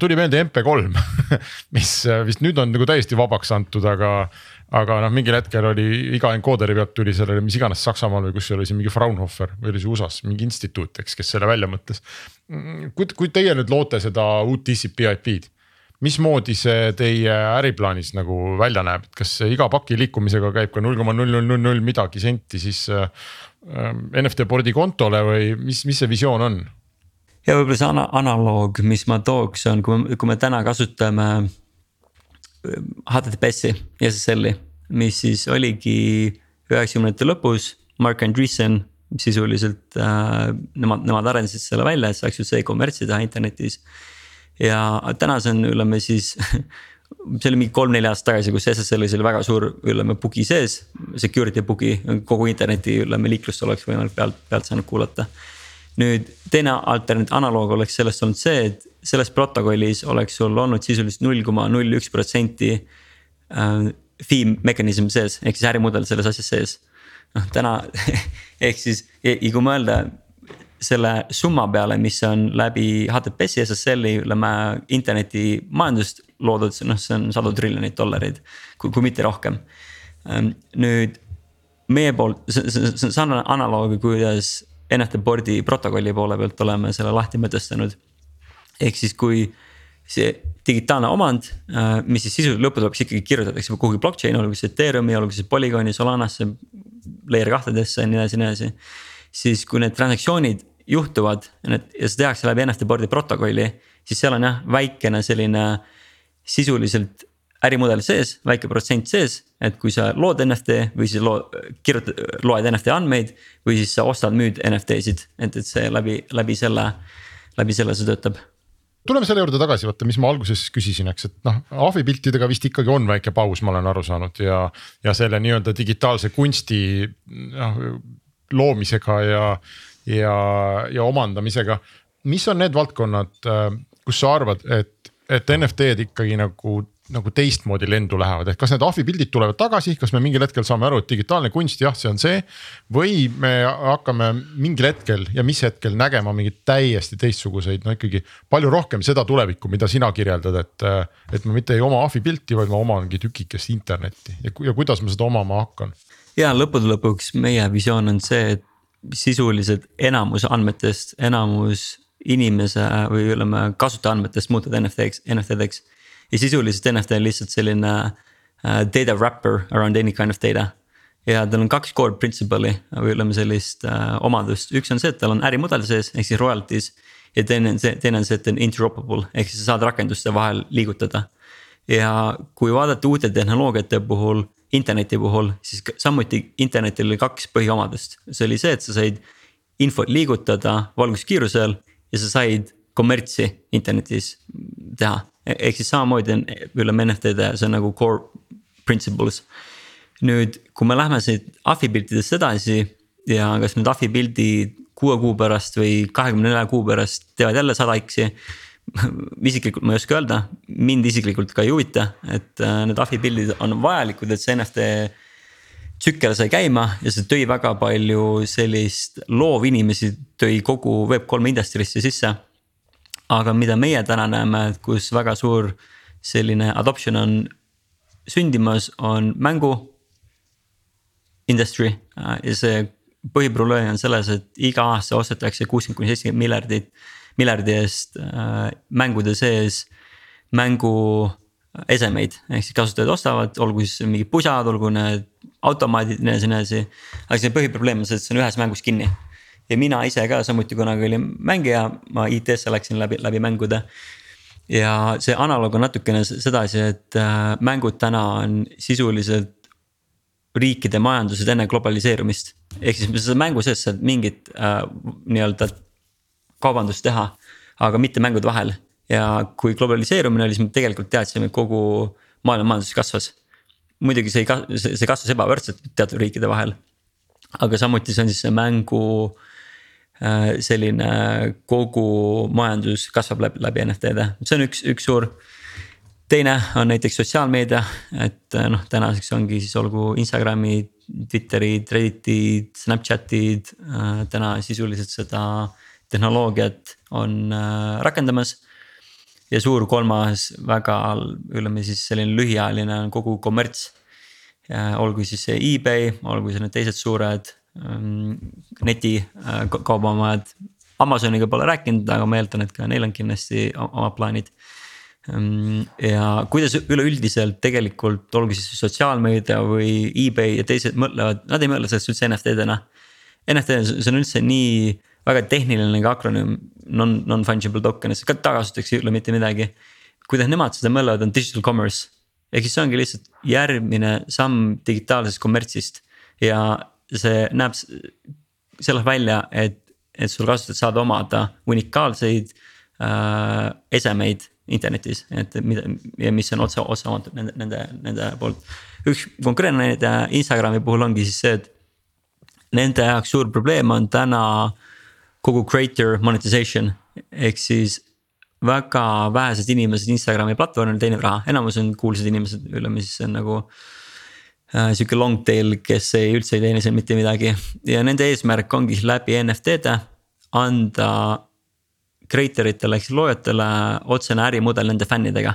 tuli meelde MP3 mis vist nüüd on nagu täiesti vabaks antud, aga aga noh, mingil hetkel oli iga encoder'i pealt tuli sellele, mis iganes Saksamaal või kus see oli siin mingi Fraunhofer või oli see USA-s mingi instituut, eks, kes selle välja mõtles. kui, kui teie nüüd loote seda uut TCP IP-d, mismoodi see teie äriplaanis nagu välja näeb, et kas iga paki liikumisega käib ka null koma null null null null midagi senti siis äh, NFT board'i kontole või mis, mis see visioon on? ja võib-olla see ana analoog, mis ma tooks, on, kui me, kui me täna kasutame HTTPS-i ja SSL-i, mis siis oligi üheksakümnendate lõpus, Mark Andreessen sisuliselt äh,, nemad, nemad arendasid selle välja, et saaks üldse e-kommertsi teha internetis. ja täna see on, ütleme siis see oli mingi kolm-neli aastat tagasi, kus SSL-is oli väga suur, ütleme bugi sees, security bugi, kogu interneti, ütleme liiklust oleks võimalik pealt, pealt saanud kuulata nüüd teine alternatiiv, analoog oleks sellest olnud see, et selles protokollis oleks sul olnud sisuliselt null koma null üks protsenti. Äh, fee mechanism sees, ehk siis ärimudel selles asjas sees. noh täna ehk siis ja kui mõelda selle summa peale, mis on läbi HTTPS-i SSL-i ütleme internetimajandust loodud, noh, see on sadu triljoneid dollareid, kui, kui mitte rohkem. Ähm, nüüd meie poolt, see, see, see on sarnane analoogia, kuidas NFT board'i protokolli poole pealt oleme selle lahti mõtestanud. Ehk siis, kui see digitaalne omand, äh, mis siis sisuliselt lõppude lõpuks ikkagi kirjutatakse kuhugi blockchain'i, olgu see Ethereumi, olgu see Polygoni, Solanasse, layer kahtedesse ja nii edasi nii edasi. siis kui need transaktsioonid juhtuvad ja need ja see tehakse läbi NFT board'i protokolli, siis seal on jah, väikene selline sisuliselt ärimudel sees, väike protsent sees, et kui sa lood NFT või siis loo-, kirjutad, loed NFT andmeid. või siis sa ostad-müüd NFT-sid, et, et see läbi, läbi selle, läbi selle see töötab tuleme selle juurde tagasi, vaata, mis ma alguses küsisin, eks, et noh, ahvipiltidega vist ikkagi on väike paus, ma olen aru saanud ja. ja selle nii-öelda digitaalse kunsti noh loomisega ja, ja, ja omandamisega. mis on need valdkonnad, kus sa arvad, et, et NFT-d ikkagi nagu nagu teistmoodi lendu lähevad, ehk kas need ahvipildid tulevad tagasi, kas me mingil hetkel saame aru, et digitaalne kunst, jah, see on see. või me hakkame mingil hetkel ja mis hetkel nägema mingeid täiesti teistsuguseid, no ikkagi palju rohkem seda tulevikku, mida sina kirjeldad, et. et ma mitte ei oma ahvipilti, vaid ma omangi tükikest internetti ja, ja kuidas ma seda omama hakkan. ja lõppude lõpuks meie visioon on see, et sisuliselt enamus andmetest, enamus inimese või ütleme kasutaja andmetest muutuda NFT-ks, NFT-deks ja sisuliselt NFT on lihtsalt selline uh, data wrapper around any kind of data. ja tal on kaks core principle'i või ütleme sellist äh, omadust, üks on see, et tal on ärimudel sees ehk siis royalties. ja teine on see, teine on see, et ta on interoperable ehk siis sa saad rakenduste vahel liigutada. ja kui vaadata uute tehnoloogiate puhul, interneti puhul, siis samuti internetil oli kaks põhiomadust, see oli see, et sa said infot liigutada valguskiirusel ja sa said kommertsi internetis teha. Ehk siis samamoodi on ütleme NFT-de, see on nagu core principles nüüd, kui me läheme siit ahvi piltidest edasi ja kas need ahvi pildid kuue kuu pärast või kahekümne nelja kuu pärast teevad jälle sada X-i. isiklikult ma ei oska öelda, mind isiklikult ka ei huvita, et äh, need ahvi pildid on vajalikud, et see NFT tsükkel sai käima ja see tõi väga palju sellist loovinimesi, tõi kogu Web3 industrisse sisse. Aga mida meie täna näeme, kus väga suur selline adoption on sündimas, on mängu industry äh, ja see põhiprobleem on selles, et iga aasta ostetakse kuuskümmend kuni seitsekümmend miljardit, miljardi eest äh, mängude sees mängu esemeid, ehk siis kasutajad ostavad, olgu siis mingid pusad, olgu need automaadid, nii edasi, nii edasi. aga see põhiprobleem on see, et see on ühes mängus kinni. Ja mina ise ka samuti kunagi olin mängija, ma IT-sse läksin läbi, läbi mängude. ja see analoog on natukene sedasi, et äh, mängud täna on sisuliselt riikide majandused enne globaliseerumist. ehk siis sa mängu sees saad mingit äh, nii-öelda kaubandust teha, aga mitte mängude vahel. ja kui globaliseerumine oli, siis me tegelikult teadsime, et kogu maailma majandus kasvas. muidugi see ei see kasvas ebavõrdselt teatud riikide vahel. aga samuti see on siis see mängu selline kogu majandus kasvab läbi, läbi NFT-de, see on üks, üks suur teine on näiteks sotsiaalmeedia, et äh, noh, tänaseks ongi siis olgu Instagramid, Twitterid, Redditid, Snapchatid äh, täna sisuliselt seda tehnoloogiat on äh, rakendamas. ja suur kolmas väga, ütleme siis selline lühiajaline on kogu kommerts. olgu siis see eBay, olgu siis need teised suured netikaubamajad. Amazoniga pole rääkinud, aga ma eeldan, et ka neil on kindlasti omad plaanid Ehm, ja kuidas üleüldiselt tegelikult olgu siis sotsiaalmeedia või eBay ja teised mõtlevad, nad ei mõtle sellest üldse NFT-dena. NFT, see on üldse nii väga tehniline akronüüm, non, non-fungible token, ka tagasituseks ei ütle mitte midagi. kuidas nemad seda mõtlevad, on digital commerce. ehk siis see ongi lihtsalt järgmine samm digitaalsest kommertsist ja see näeb selles välja, et, et sul kasutajad saavad omada unikaalseid äh, esemeid internetis, et mida mis on otse, otse omatud nende, nende, nende poolt. üks konkreetne näide Instagrami puhul ongi siis see, et nende jaoks suur probleem on täna kogu creator monetization ehk siis väga vähesed inimesed Instagrami platvormil teenivad raha, enamus on kuulsad inimesed, ütleme siis see on nagu äh,. Sihuke long tail, kes ei üldse ei teeni seal mitte midagi. Ja nende eesmärk ongi läbi NFT-de anda creator itele ehk siis loojatele otsene ärimudel nende fännidega.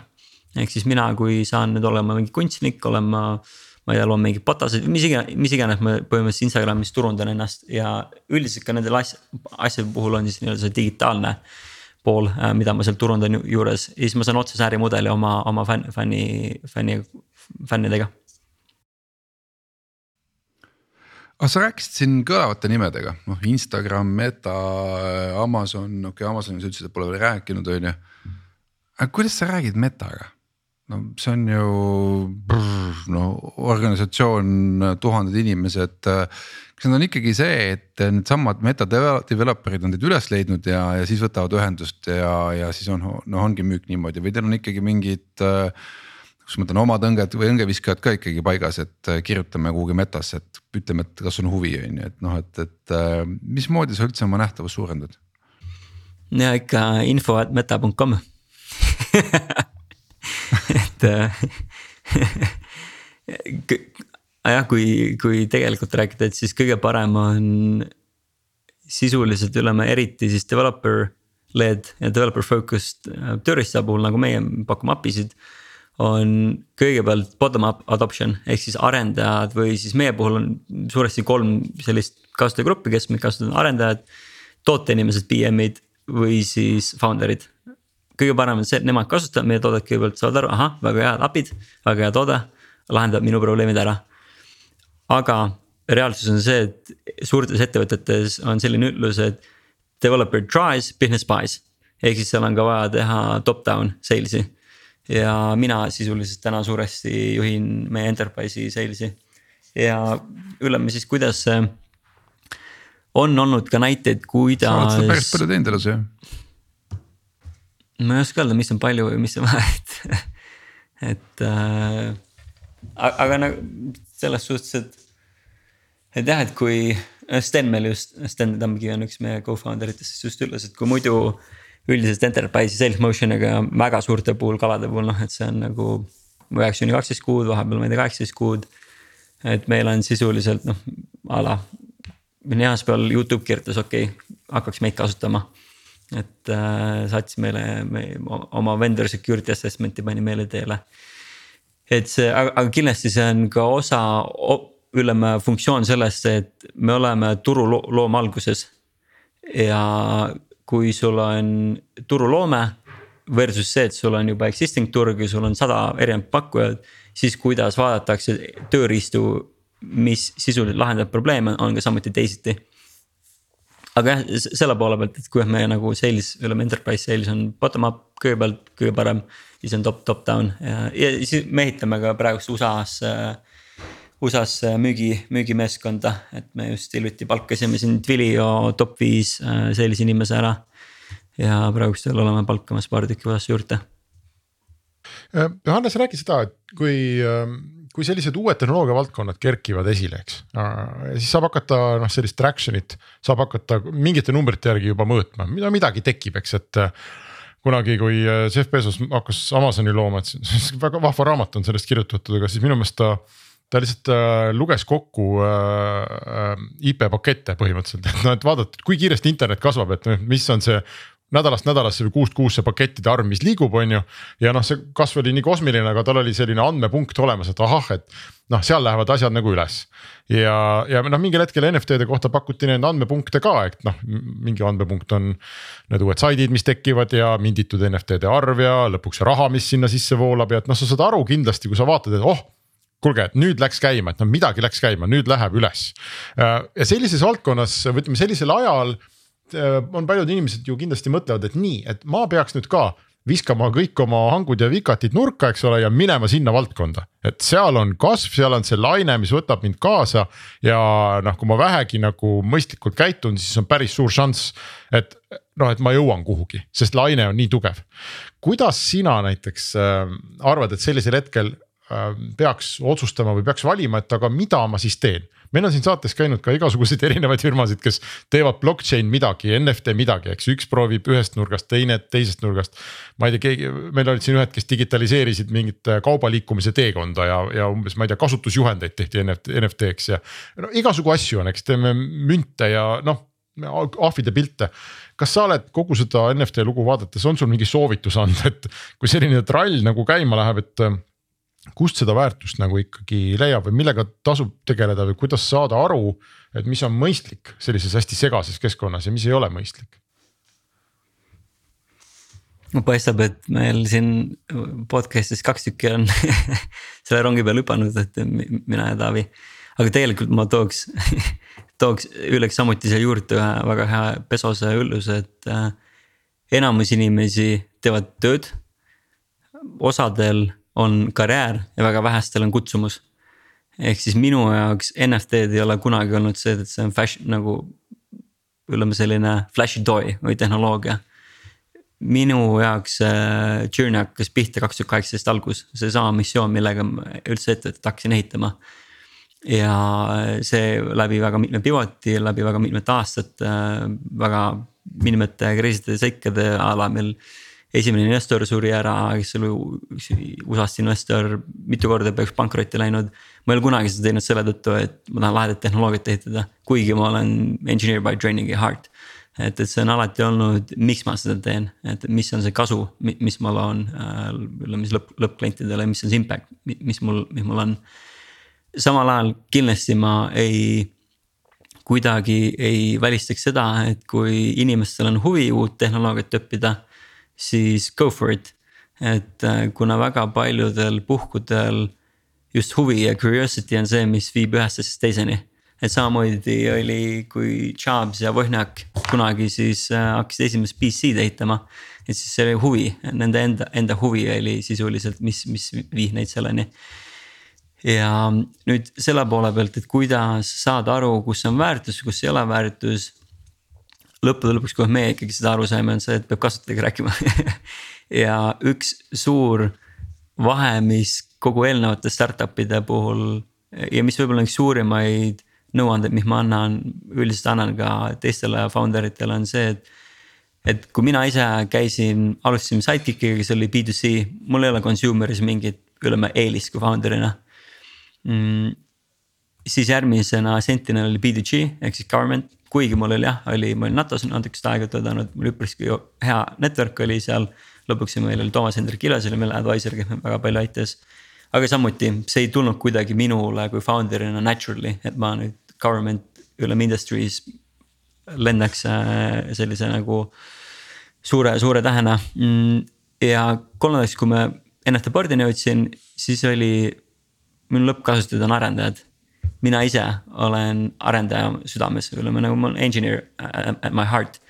ehk siis mina, kui saan nüüd olema mingi kunstnik, olen ma, ma ei tea, loon mingeid pataseid, mis iganes, mis iganes ma põhimõtteliselt Instagramis turundan ennast. Ja üldiselt ka nendel asj-, asjade puhul on siis nii-öelda see digitaalne pool, äh, mida ma seal turundan juures. Ja siis ma saan otsese ärimudeli oma, oma fänn, fänni, fänni, fännidega aga sa rääkisid siin kõlavate nimedega, noh Instagram, Meta, Amazon, okei okay, Amazoni sa ütlesid, et pole veel rääkinud, on ju. aga kuidas sa räägid Metaga? no see on ju no organisatsioon, tuhanded inimesed. kas need on ikkagi see, et needsamad meta developer'id on teid üles leidnud ja, ja siis võtavad ühendust ja, ja siis on, noh ongi müük niimoodi või teil on ikkagi mingid äh, kus ma mõtlen oma tõnged või õngeviskajad ka ikkagi paigas, et äh, kirjutame kuhugi metasse, et ütleme, et kas on huvi, on ju, et noh, et, et äh, mismoodi sa üldse oma nähtavust suurendad? ja ikka info at meta.com et äh, jah, kui, kui tegelikult rääkida, et siis kõige parem on sisuliselt ütleme eriti siis developer led ja developer focused tööriista puhul nagu meie pakume API sid on kõigepealt bottom-up adoption ehk siis arendajad või siis meie puhul on suuresti kolm sellist kasutajagruppi, kes meid kasutavad, arendajad. tooteinimesed, PM-id või siis founder'id. kõige parem on see, et nemad kasutavad meie toodet kõigepealt, saavad aru, ahah, väga head API-d, väga hea toode, lahendab minu probleemid ära. aga reaalsus on see, et suurtes ettevõtetes on selline ütlus, et developer tries, business buys. ehk siis seal on ka vaja teha top-down sales'i. Ja mina sisuliselt täna suuresti juhin meie enterprise'i sales'i. ja Ülle, siis kuidas see on olnud ka näiteid, kuidas. sa oled seda päris palju teinud elus ju. ma ei oska öelda, mis on palju või mis on vähe, et, et äh, aga nagu selles suhtes, et et jah, et kui Sten meil just, Sten Tammgi on üks meie co-founder itest, just ütles, et kui muidu üldiselt enterprise'i sales motion'iga väga suurte puhul kalade puhul noh, et see on nagu üheksa kuni kaksteist kuud, vahepeal ma ei tea, kaheksateist kuud. et meil on sisuliselt noh, a la, esmaspäeval Youtube kirjutas, okei okay,, hakkaks meid kasutama. et äh, saatis meile me, oma vendor security assessment'i pani meile teele. et see, aga, kindlasti see on ka osa ütleme funktsioon sellest, et me oleme turuloome alguses. ja kui sul on turuloome versus see, et sul on juba existing turg ja sul on sada erinevat pakkujat. siis kuidas vaadatakse tööriistu, mis sisuliselt lahendab probleeme, on ka samuti teisiti. aga jah, selle poole pealt, et kui me nagu sales, ütleme enterprise sales on bottom-up kõigepealt kõige parem. siis on top, top-down ja, ja siis me ehitame ka praegust USA-s äh, USA-s äh, müügi, müügimeeskonda, et me just hiljuti palkasime siin Twilio top viis äh, sellise inimese ära. ja praegustel oleme palkamas paar tükki USA-sse juurde. Äh, Johannes rääkis seda, et kui, ähm, kui sellised uued tehnoloogia valdkonnad kerkivad esile, eks. siis saab hakata noh, sellist traction'it saab hakata mingite numbrite järgi juba mõõtma, mida midagi tekib, eks, et kunagi, kui Jeff Bezos hakkas Amazoni looma, et väga vahva raamat on sellest kirjutatud, aga siis minu meelest ta ta lihtsalt äh, luges kokku äh, äh IP pakette põhimõtteliselt, et noh, et vaadata, et kui kiiresti internet kasvab, et noh, mis on see nädalast nädalasse või kuust kuusse pakettide arv, mis liigub, on ju. ja noh, see kasv oli nii kosmiline, aga tal oli selline andmepunkt olemas, et ahah, et noh, seal lähevad asjad nagu üles. ja, ja noh, mingil hetkel NFT-de kohta pakuti neid andmepunkte ka, et noh, mingi andmepunkt on. Need uued saidid, mis tekivad ja minditud NFT-de arv ja lõpuks raha, mis sinna sisse voolab ja et noh, sa saad aru kindlasti, kui sa vaatad, et oh kuulge, et nüüd läks käima, et no midagi läks käima, nüüd läheb üles. Äh, ja sellises valdkonnas või ütleme sellisel ajal äh, on paljud inimesed ju kindlasti mõtlevad, et nii, et ma peaks nüüd ka viskama kõik oma hangud ja vikatid nurka, eks ole, ja minema sinna valdkonda. et seal on kasv, seal on see laine, mis võtab mind kaasa ja noh, kui ma vähegi nagu mõistlikult käitun, siis on päris suur šanss, et noh, et ma jõuan kuhugi, sest laine on nii tugev. kuidas sina näiteks äh, arvad, et sellisel hetkel peaks otsustama või peaks valima, et aga mida ma siis teen. meil on siin saates käinud ka igasuguseid erinevaid firmasid, kes teevad blockchain midagi, NFT midagi, eks üks proovib ühest nurgast, teine teisest nurgast. ma ei tea, keegi, meil olid siin ühed, kes digitaliseerisid mingit äh, kauba liikumise teekonda ja, ja umbes, ma ei tea, kasutusjuhendeid tehti NFT, NFT-ks ja. no igasugu asju on, eks teeme münte ja noh ahvide pilte. kas sa oled kogu seda NFT lugu vaadates, on sul mingi soovitus anda, et kui selline trall nagu käima läheb, et kust seda väärtust nagu ikkagi leiab või millega tasub tegeleda või kuidas saada aru, et mis on mõistlik sellises hästi segases keskkonnas ja mis ei ole mõistlik? no paistab, et meil siin podcast'is kaks tükki on selle rongi peale hüpanud, et mina ja Taavi. aga tegelikult ma tooks tooks ülleks samuti siia juurde ühe väga hea pesose ülluse, et äh, enamus inimesi teevad tööd. osadel on karjäär ja väga vähestel on kutsumus. ehk siis minu jaoks NFT-d ei ole kunagi olnud see, et see on fashion nagu ütleme selline flashy toy või tehnoloogia. minu jaoks see journey hakkas pihta kaks tuhat kaheksateist algus, seesama missioon, millega ma üldse ettevõtet hakkasin ehitama. ja see läbi väga mitme pivoti, läbi väga mitmete aastate, väga mitmete crazy'de seikade a la meil esimene investor suri ära, kes oli üks USA-st investor, mitu korda peaks pankrotti läinud. ma ei ole kunagi seda teinud selle tõttu, et ma tahan lahedat tehnoloogiat ehitada, kuigi ma olen engineer by training ja heart. et, et see on alati olnud, miks ma seda teen, et mis on see kasu, mis ma loon äh,, siis lõpp, lõppklientidele, mis on see impact, mis mul, mis mul on. samal ajal kindlasti ma ei kuidagi ei välistaks seda, et kui inimestel on huvi uut tehnoloogiat õppida siis go for it. et äh, kuna väga paljudel puhkudel just huvi ja curiosity on see, mis viib ühest asjast teiseni. et samamoodi oli, kui Jobs ja Wozniak kunagi siis äh, hakkasid esimest PC-d ehitama. et siis see oli huvi, nende enda, enda huvi oli sisuliselt, mis, mis viis neid selleni. ja nüüd selle poole pealt, et kuidas saada aru, kus on väärtus, kus ei ole väärtus. Lõppude lõpuks, kui meie ikkagi seda aru saime, on see, et peab kasutajaga rääkima ja üks suur vahe, mis kogu eelnevate startup'ide puhul ja mis võib-olla üks suurimaid nõuandeid, mis ma annan, üldiselt annan ka teistele founder itele on see, et. et kui mina ise käisin, alustasime Sidekickiga, kes oli B2C, mul ei ole consumer'is mingit ütleme eelist kui founder'ina mm,. siis järgmisena Sentinel oli B2G ehk siis government, kuigi mul oli jah, oli, ma olin NATO-s natukest aega töötanud, mul üpriski hea network oli seal. lõpuks meil oli Toomas Hendrik Ilves oli meil advisor, kes meid väga palju aitas aga samuti see ei tulnud kuidagi minule kui founder'ina naturally, et ma nüüd government ülem industries lendaks äh, sellise nagu suure, suure tähena. Ja kolmandaks, kui ma NFT board'ini jõudsin, siis oli, minu lõppkasutajad on arendajad. Mina ise olen arendaja südames, ütleme nagu ma olen engineer at my heart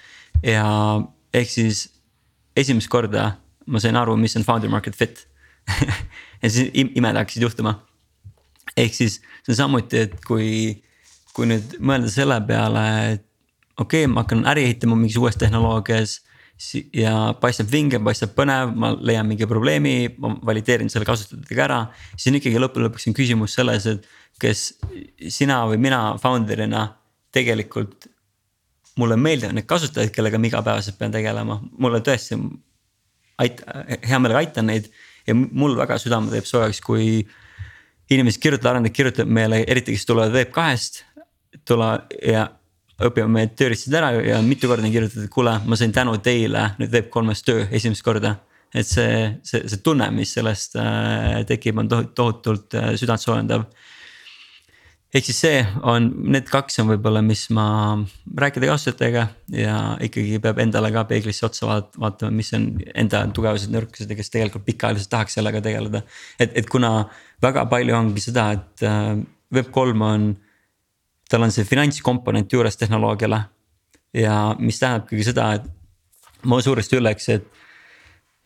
ja ehk siis esimest korda ma sain aru, mis on founder market fit ja siis imed hakkasid juhtuma. ehk siis see on samuti, et kui kui nüüd mõelda selle peale, et okei okay,, ma hakkan äri ehitama mingis uues tehnoloogias. ja paistab vinge, paistab põnev, ma leian mingi probleemi, ma valideerin selle kasutajatega ära. siis on ikkagi lõppude lõpuks on küsimus selles, et kas sina või mina founder'ina tegelikult. mulle meeldivad need kasutajad, kellega ma igapäevaselt pean tegelema, mulle tõesti ait-, hea meelega aitan neid ja mul väga südame teeb soojaks, kui inimesed kirjutavad, arendajad kirjutavad meile, eriti kes tulevad Web2-st tule ja õpime meie tööriistad ära ja mitu korda on kirjutatud, et kuule, ma sain tänu teile nüüd Web3-s töö esimest korda. et see, see, see tunne, mis sellest äh, tekib, on tohutult äh, südantsoojendav. Ehk siis see on, need kaks on võib-olla, mis ma rääkida kasutajatega ja ikkagi peab endale ka peeglisse otsa vaat-, vaatama, mis on enda tugevused, nõrkused ja kes tegelikult pikaajaliselt tahaks sellega tegeleda. et, et kuna väga palju ongi seda, et äh, Web3 on tal on see finantskomponent juures tehnoloogiale. ja mis tähendab ikkagi seda, et ma suuresti ütleks, et.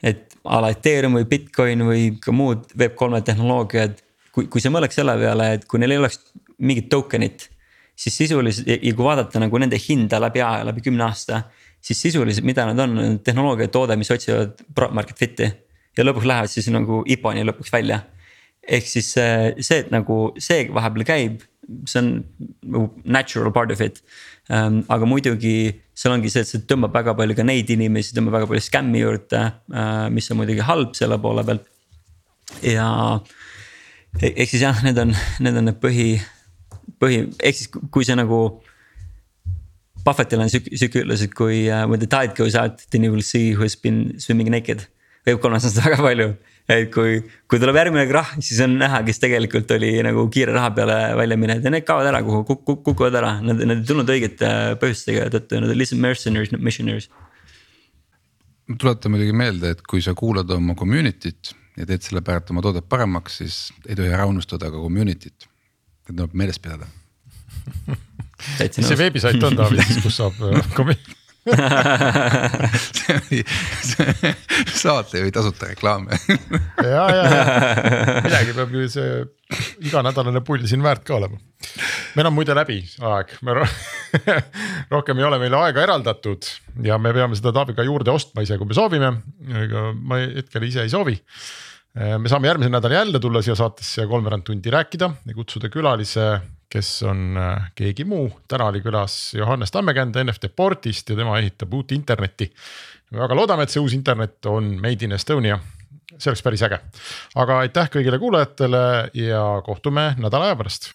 et a la Ethereum või Bitcoin või ka muud Web3 tehnoloogiad, kui, kui sa mõeleks selle peale, et kui neil ei oleks mingit token'it. siis sisuliselt ja kui vaadata nagu nende hinda läbi aja, läbi kümne aasta. siis sisuliselt, mida nad on, tehnoloogia toode, mis otsivad market fit'i. ja lõpuks lähevad siis nagu IPO-ni lõpuks välja. ehk siis see, see, et nagu see vahepeal käib see on nagu natural part of it ähm,. aga muidugi seal ongi see, et see tõmbab väga palju ka neid inimesi, tõmbab väga palju skämmi juurde äh,, mis on muidugi halb selle poole pealt. ja e-, ehk siis jah, need on, need on need põhi, põhi, ehk siis kui see nagu. Buffettil on sihuke, sihuke ütlus, et kui uh, when the tide goes out, then you will see who has been swimming naked. Web3-s on seda väga palju et kui, kui tuleb järgmine krahh, siis on näha, kes tegelikult oli nagu kiire raha peale välja minenud ja need kaovad ära, kuhu kuk, kuk, kukuvad ära, nad, nad ei tulnud õigete põhjustega tõttu, nad on lihtsalt mercenaries, not missionaries. tuletan muidugi meelde, et kui sa kuulad oma community't ja teed selle pärast oma toodet paremaks, siis ei tohi ära unustada ka community't. Et tuleb meeles pidada. Mis see veebisait on Taavi, kus saab see oli saatejuhi tasuta reklaam. Ja, ja, ja midagi peab ju see iganädalane pull siin väärt ka olema. meil on muide läbi aeg, me ro rohkem ei ole meile aega eraldatud ja me peame seda Taaviga juurde ostma ise, kui me soovime, aga ma hetkel ise ei soovi me saame järgmisel nädalal jälle tulla siia saatesse ja kolmveerand tundi rääkida ja kutsuda külalise kes on äh, keegi muu, täna oli külas Johannes Tammekänd NFT Portist ja tema ehitab uut internetti. me väga loodame, et see uus internet on made in Estonia, see oleks päris äge. aga aitäh kõigile kuulajatele ja kohtume nädala aja pärast